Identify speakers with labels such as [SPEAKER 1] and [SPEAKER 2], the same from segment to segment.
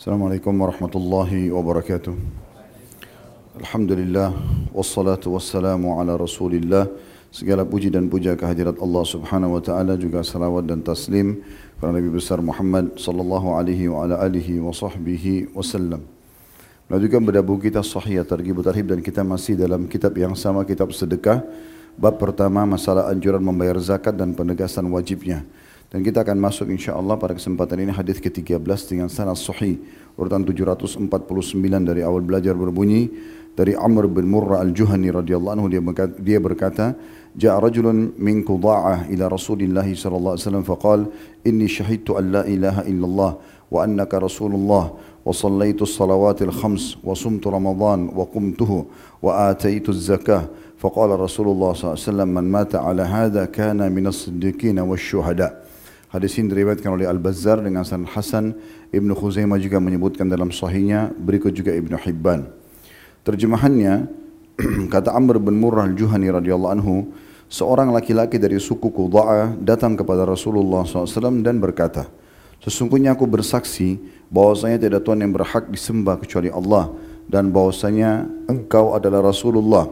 [SPEAKER 1] Assalamualaikum warahmatullahi wabarakatuh. Alhamdulillah wassalatu wassalamu ala Rasulillah. Segala puji dan puja kehadirat Allah Subhanahu wa taala juga salawat dan taslim kepada Nabi besar Muhammad sallallahu alaihi wa ala alihi wa sahbihi wasallam. Melanjutkan pada buku kita Sahih Targhib Tarhib dan kita masih dalam kitab yang sama kitab sedekah. Bab pertama masalah anjuran membayar zakat dan penegasan wajibnya. dan kita akan masuk insya Allah pada kesempatan ini hadis ke-13 dengan sanad sahih. Urutan 749 dari awal belajar berbunyi dari Amr bin Murrah al-Juhani radhiyallahu anhu. Dia berkata, dia berkata jaa rajulun min qudaa'ah ila Rasulillah sallallahu alaihi wasallam faqal inni shahidtu an la ilaha illallah wa annaka rasulullah wa sallaitu as-salawatil khams wa sumtu ramadan wa qumtuhu wa ataitu az-zakah فقال Rasulullah الله صلى الله عليه وسلم من مات على هذا كان من الصديقين والشهداء Hadis ini diriwayatkan oleh Al-Bazzar dengan sanad Hasan. Ibnu Khuzaimah juga menyebutkan dalam sahihnya, berikut juga Ibnu Hibban. Terjemahannya, kata Amr bin Murrah al-Juhani radhiyallahu anhu, seorang laki-laki dari suku Qudha'ah datang kepada Rasulullah SAW dan berkata, Sesungguhnya aku bersaksi bahwasanya tidak Tuhan yang berhak disembah kecuali Allah dan bahwasanya engkau adalah Rasulullah.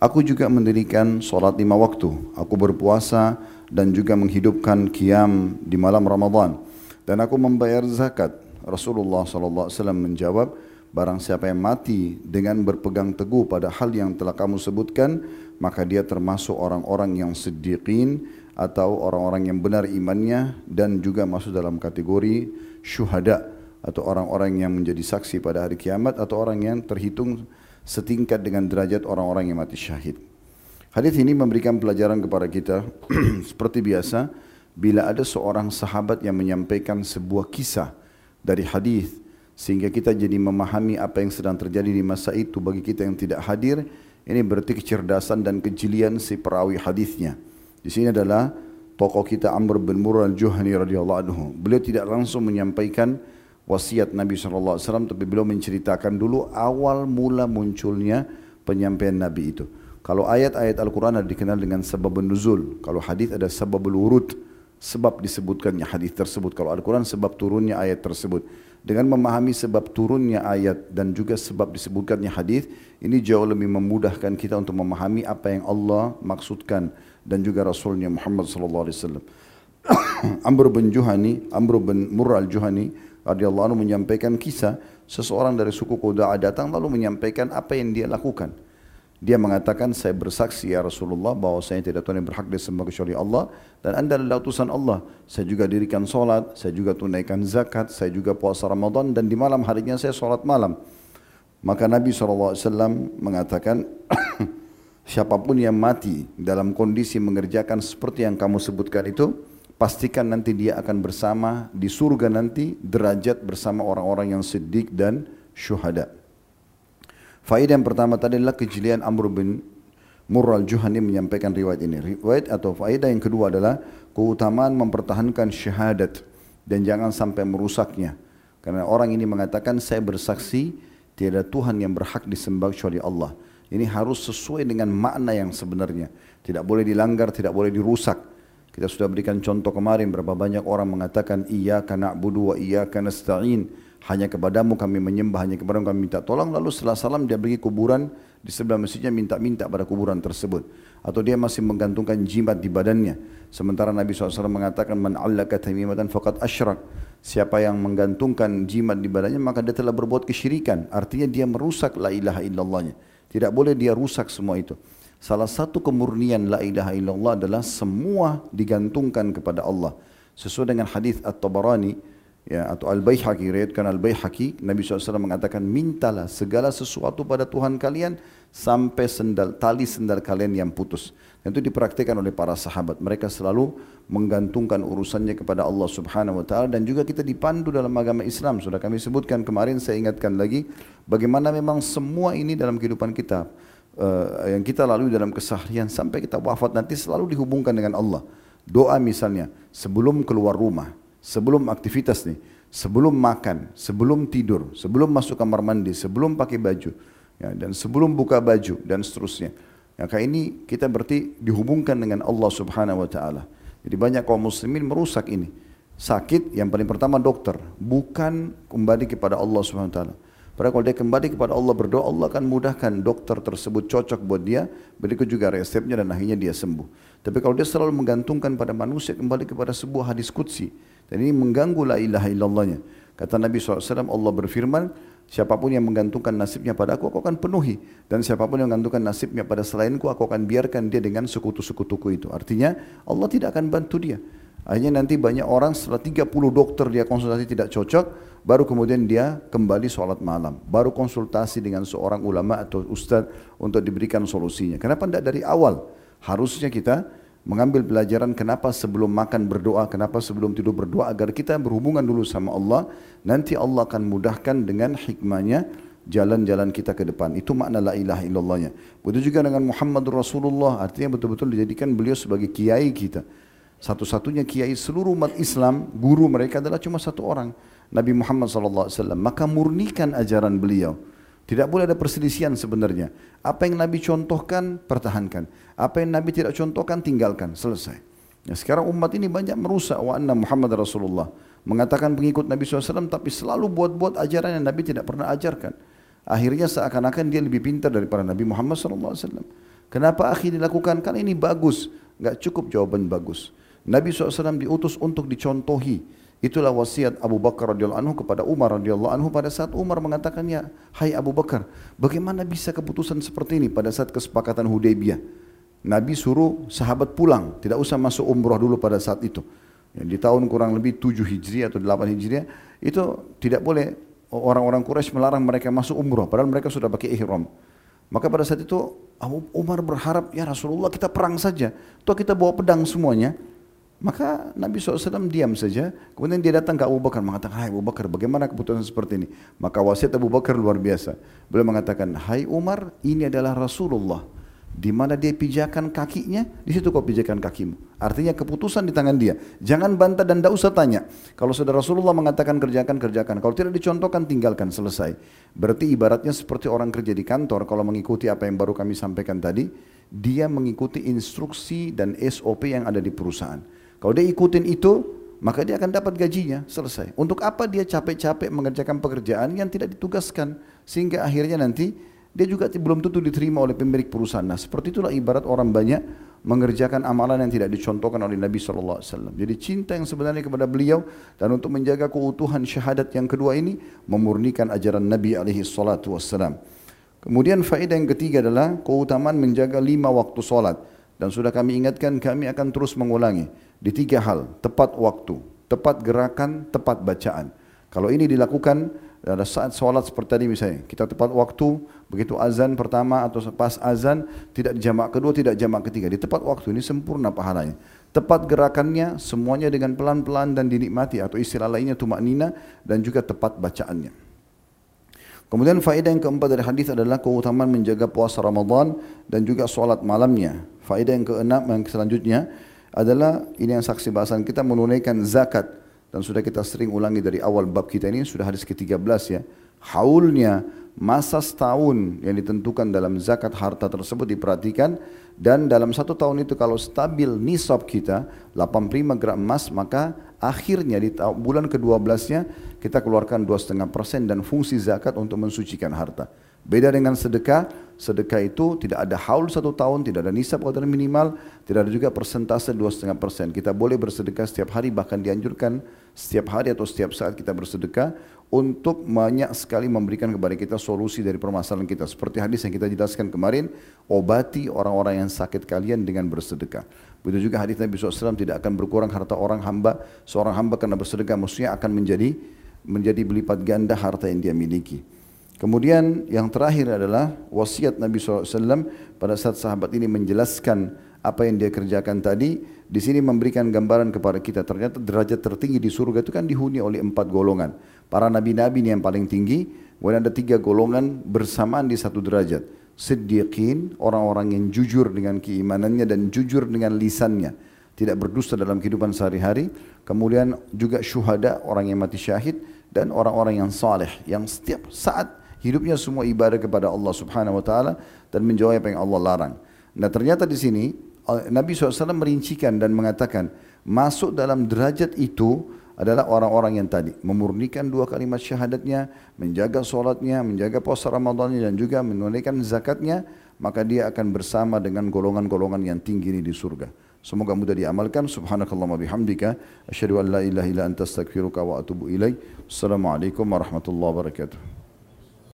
[SPEAKER 1] Aku juga mendirikan solat lima waktu. Aku berpuasa dan juga menghidupkan kiam di malam Ramadan dan aku membayar zakat. Rasulullah wasallam menjawab, barang siapa yang mati dengan berpegang teguh pada hal yang telah kamu sebutkan, maka dia termasuk orang-orang yang siddiqin atau orang-orang yang benar imannya dan juga masuk dalam kategori syuhada atau orang-orang yang menjadi saksi pada hari kiamat atau orang yang terhitung setingkat dengan derajat orang-orang yang mati syahid. Hadis ini memberikan pelajaran kepada kita seperti biasa bila ada seorang sahabat yang menyampaikan sebuah kisah dari hadis sehingga kita jadi memahami apa yang sedang terjadi di masa itu bagi kita yang tidak hadir ini berarti kecerdasan dan kejelian si perawi hadisnya. Di sini adalah tokoh kita Amr bin Murrah al-Juhani radhiyallahu anhu. Beliau tidak langsung menyampaikan wasiat Nabi SAW tapi beliau menceritakan dulu awal mula munculnya penyampaian Nabi itu. Kalau ayat-ayat Al-Quran ada dikenal dengan sebab nuzul. Kalau hadis ada sebab urut, sebab disebutkannya hadis tersebut. Kalau Al-Quran sebab turunnya ayat tersebut. Dengan memahami sebab turunnya ayat dan juga sebab disebutkannya hadis, ini jauh lebih memudahkan kita untuk memahami apa yang Allah maksudkan dan juga Rasulnya Muhammad sallallahu alaihi wasallam. Amr bin Juhani, Amr bin Murrah al-Juhani radhiyallahu anhu menyampaikan kisah seseorang dari suku Qudaa datang lalu menyampaikan apa yang dia lakukan. Dia mengatakan saya bersaksi ya Rasulullah bahwa saya tidak Tuhan yang berhak disembah kecuali Allah dan anda adalah utusan Allah. Saya juga dirikan solat, saya juga tunaikan zakat, saya juga puasa Ramadan dan di malam harinya saya solat malam. Maka Nabi SAW mengatakan siapa pun yang mati dalam kondisi mengerjakan seperti yang kamu sebutkan itu pastikan nanti dia akan bersama di surga nanti derajat bersama orang-orang yang siddiq dan syuhada. Faedah yang pertama tadi adalah kejelian Amr bin Murral Juhani menyampaikan riwayat ini. Riwayat atau faedah yang kedua adalah keutamaan mempertahankan syahadat dan jangan sampai merusaknya. Karena orang ini mengatakan saya bersaksi tiada Tuhan yang berhak disembah kecuali Allah. Ini harus sesuai dengan makna yang sebenarnya. Tidak boleh dilanggar, tidak boleh dirusak. Kita sudah berikan contoh kemarin berapa banyak orang mengatakan iya karena budu wa iya karena nasta'in hanya kepadamu kami menyembah, hanya kepadamu kami minta tolong. Lalu setelah salam dia pergi kuburan di sebelah masjidnya minta-minta pada kuburan tersebut. Atau dia masih menggantungkan jimat di badannya. Sementara Nabi SAW mengatakan, Man allaka tamimatan faqad. Siapa yang menggantungkan jimat di badannya, maka dia telah berbuat kesyirikan. Artinya dia merusak la ilaha illallahnya. Tidak boleh dia rusak semua itu. Salah satu kemurnian la ilaha illallah adalah semua digantungkan kepada Allah. Sesuai dengan hadis At-Tabarani, ya atau Al-Baihaqi riwayatkan Al-Baihaqi Nabi SAW mengatakan mintalah segala sesuatu pada Tuhan kalian sampai sendal tali sendal kalian yang putus. Dan itu dipraktikkan oleh para sahabat. Mereka selalu menggantungkan urusannya kepada Allah Subhanahu wa taala. Dan juga kita dipandu dalam agama Islam. Sudah kami sebutkan kemarin saya ingatkan lagi bagaimana memang semua ini dalam kehidupan kita uh, yang kita lalui dalam keseharian sampai kita wafat nanti selalu dihubungkan dengan Allah doa misalnya sebelum keluar rumah sebelum aktivitas nih, sebelum makan, sebelum tidur, sebelum masuk kamar mandi, sebelum pakai baju, ya, dan sebelum buka baju dan seterusnya. Maka ini kita berarti dihubungkan dengan Allah Subhanahu Wa Taala. Jadi banyak kaum muslimin merusak ini. sakit yang paling pertama dokter, bukan kembali kepada Allah Subhanahu wa taala. Padahal kalau dia kembali kepada Allah berdoa, Allah akan mudahkan dokter tersebut cocok buat dia, berikut juga resepnya dan akhirnya dia sembuh. Tapi kalau dia selalu menggantungkan pada manusia kembali kepada sebuah hadis kudsi, dan ini mengganggu la ilaha illallahnya. Kata Nabi SAW, Allah berfirman, siapa pun yang menggantungkan nasibnya pada aku, aku akan penuhi. Dan siapa pun yang menggantungkan nasibnya pada selainku, aku akan biarkan dia dengan sekutu-sekutuku itu. Artinya, Allah tidak akan bantu dia. Akhirnya nanti banyak orang setelah 30 dokter dia konsultasi tidak cocok, baru kemudian dia kembali sholat malam. Baru konsultasi dengan seorang ulama atau ustadz untuk diberikan solusinya. Kenapa tidak dari awal? Harusnya kita mengambil pelajaran kenapa sebelum makan berdoa, kenapa sebelum tidur berdoa agar kita berhubungan dulu sama Allah. Nanti Allah akan mudahkan dengan hikmahnya jalan-jalan kita ke depan. Itu makna la ilaha illallahnya. Begitu juga dengan Muhammad Rasulullah, artinya betul-betul dijadikan beliau sebagai kiai kita. Satu-satunya kiai seluruh umat Islam, guru mereka adalah cuma satu orang. Nabi Muhammad SAW. Maka murnikan ajaran beliau. Tidak boleh ada perselisihan sebenarnya. Apa yang Nabi contohkan, pertahankan. Apa yang Nabi tidak contohkan, tinggalkan. Selesai. Ya, sekarang umat ini banyak merusak wa anna Muhammad Rasulullah. Mengatakan pengikut Nabi SAW tapi selalu buat-buat ajaran yang Nabi tidak pernah ajarkan. Akhirnya seakan-akan dia lebih pintar daripada Nabi Muhammad SAW. Kenapa akhir dilakukan? Karena ini bagus. Enggak cukup jawaban bagus. Nabi SAW diutus untuk dicontohi. Itulah wasiat Abu Bakar radhiyallahu anhu kepada Umar radhiyallahu anhu pada saat Umar mengatakannya, "Hai Abu Bakar, bagaimana bisa keputusan seperti ini pada saat kesepakatan Hudaybiyah?" Nabi suruh sahabat pulang, tidak usah masuk umrah dulu pada saat itu. Yang di tahun kurang lebih 7 Hijriah atau 8 Hijriah, itu tidak boleh orang-orang Quraisy melarang mereka masuk umrah padahal mereka sudah pakai ihram. Maka pada saat itu Umar berharap, "Ya Rasulullah, kita perang saja. Toh kita bawa pedang semuanya." Maka Nabi SAW diam saja. Kemudian dia datang ke Abu Bakar mengatakan, Hai Abu Bakar, bagaimana keputusan seperti ini? Maka wasiat Abu Bakar luar biasa. Beliau mengatakan, Hai Umar, ini adalah Rasulullah. Di mana dia pijakan kakinya, di situ kau pijakan kakimu. Artinya keputusan di tangan dia. Jangan bantah dan tidak usah tanya. Kalau sudah Rasulullah mengatakan kerjakan, kerjakan. Kalau tidak dicontohkan, tinggalkan, selesai. Berarti ibaratnya seperti orang kerja di kantor, kalau mengikuti apa yang baru kami sampaikan tadi, dia mengikuti instruksi dan SOP yang ada di perusahaan. Kalau dia ikutin itu, maka dia akan dapat gajinya, selesai. Untuk apa dia capek-capek mengerjakan pekerjaan yang tidak ditugaskan, sehingga akhirnya nanti dia juga belum tentu diterima oleh pemilik perusahaan. Nah, seperti itulah ibarat orang banyak mengerjakan amalan yang tidak dicontohkan oleh Nabi SAW. Jadi cinta yang sebenarnya kepada beliau dan untuk menjaga keutuhan syahadat yang kedua ini memurnikan ajaran Nabi SAW. Kemudian faedah yang ketiga adalah keutamaan menjaga lima waktu solat. Dan sudah kami ingatkan kami akan terus mengulangi di tiga hal, tepat waktu, tepat gerakan, tepat bacaan. Kalau ini dilakukan pada saat sholat seperti tadi misalnya, kita tepat waktu, begitu azan pertama atau pas azan, tidak jamak kedua, tidak jamak ketiga. Di tepat waktu ini sempurna pahalanya. Tepat gerakannya, semuanya dengan pelan-pelan dan dinikmati atau istilah lainnya tumak nina dan juga tepat bacaannya. Kemudian faedah yang keempat dari hadis adalah keutamaan menjaga puasa Ramadan dan juga solat malamnya. Faedah yang keenam yang selanjutnya adalah ini yang saksi bahasan kita menunaikan zakat dan sudah kita sering ulangi dari awal bab kita ini sudah hadis ke-13 ya. Haulnya masa setahun yang ditentukan dalam zakat harta tersebut diperhatikan dan dalam satu tahun itu kalau stabil nisab kita 85 gram emas maka akhirnya di bulan ke-12-nya kita keluarkan 2,5% dan fungsi zakat untuk mensucikan harta. Beda dengan sedekah, sedekah itu tidak ada haul satu tahun, tidak ada nisab atau minimal, tidak ada juga persentase 2,5%. Kita boleh bersedekah setiap hari, bahkan dianjurkan setiap hari atau setiap saat kita bersedekah untuk banyak sekali memberikan kepada kita solusi dari permasalahan kita. Seperti hadis yang kita jelaskan kemarin, obati orang-orang yang sakit kalian dengan bersedekah. Begitu juga hadis Nabi SAW tidak akan berkurang harta orang hamba, seorang hamba karena bersedekah maksudnya akan menjadi menjadi berlipat ganda harta yang dia miliki. Kemudian yang terakhir adalah wasiat Nabi SAW pada saat sahabat ini menjelaskan apa yang dia kerjakan tadi. Di sini memberikan gambaran kepada kita. Ternyata derajat tertinggi di surga itu kan dihuni oleh empat golongan. Para nabi-nabi ini yang paling tinggi. Kemudian ada tiga golongan bersamaan di satu derajat. Siddiqin, orang-orang yang jujur dengan keimanannya dan jujur dengan lisannya. Tidak berdusta dalam kehidupan sehari-hari. Kemudian juga syuhada, orang yang mati syahid. Dan orang-orang yang saleh. Yang setiap saat hidupnya semua ibadah kepada Allah Subhanahu wa taala dan menjauhi apa yang Allah larang. Nah, ternyata di sini Nabi SAW merincikan dan mengatakan masuk dalam derajat itu adalah orang-orang yang tadi memurnikan dua kalimat syahadatnya, menjaga solatnya, menjaga puasa Ramadannya dan juga menunaikan zakatnya, maka dia akan bersama dengan golongan-golongan yang tinggi ini di surga. Semoga mudah diamalkan. Subhanakallah bihamdika. Asyhadu an la ilaha illa anta astaghfiruka wa atubu ilaik. Assalamualaikum warahmatullahi wabarakatuh.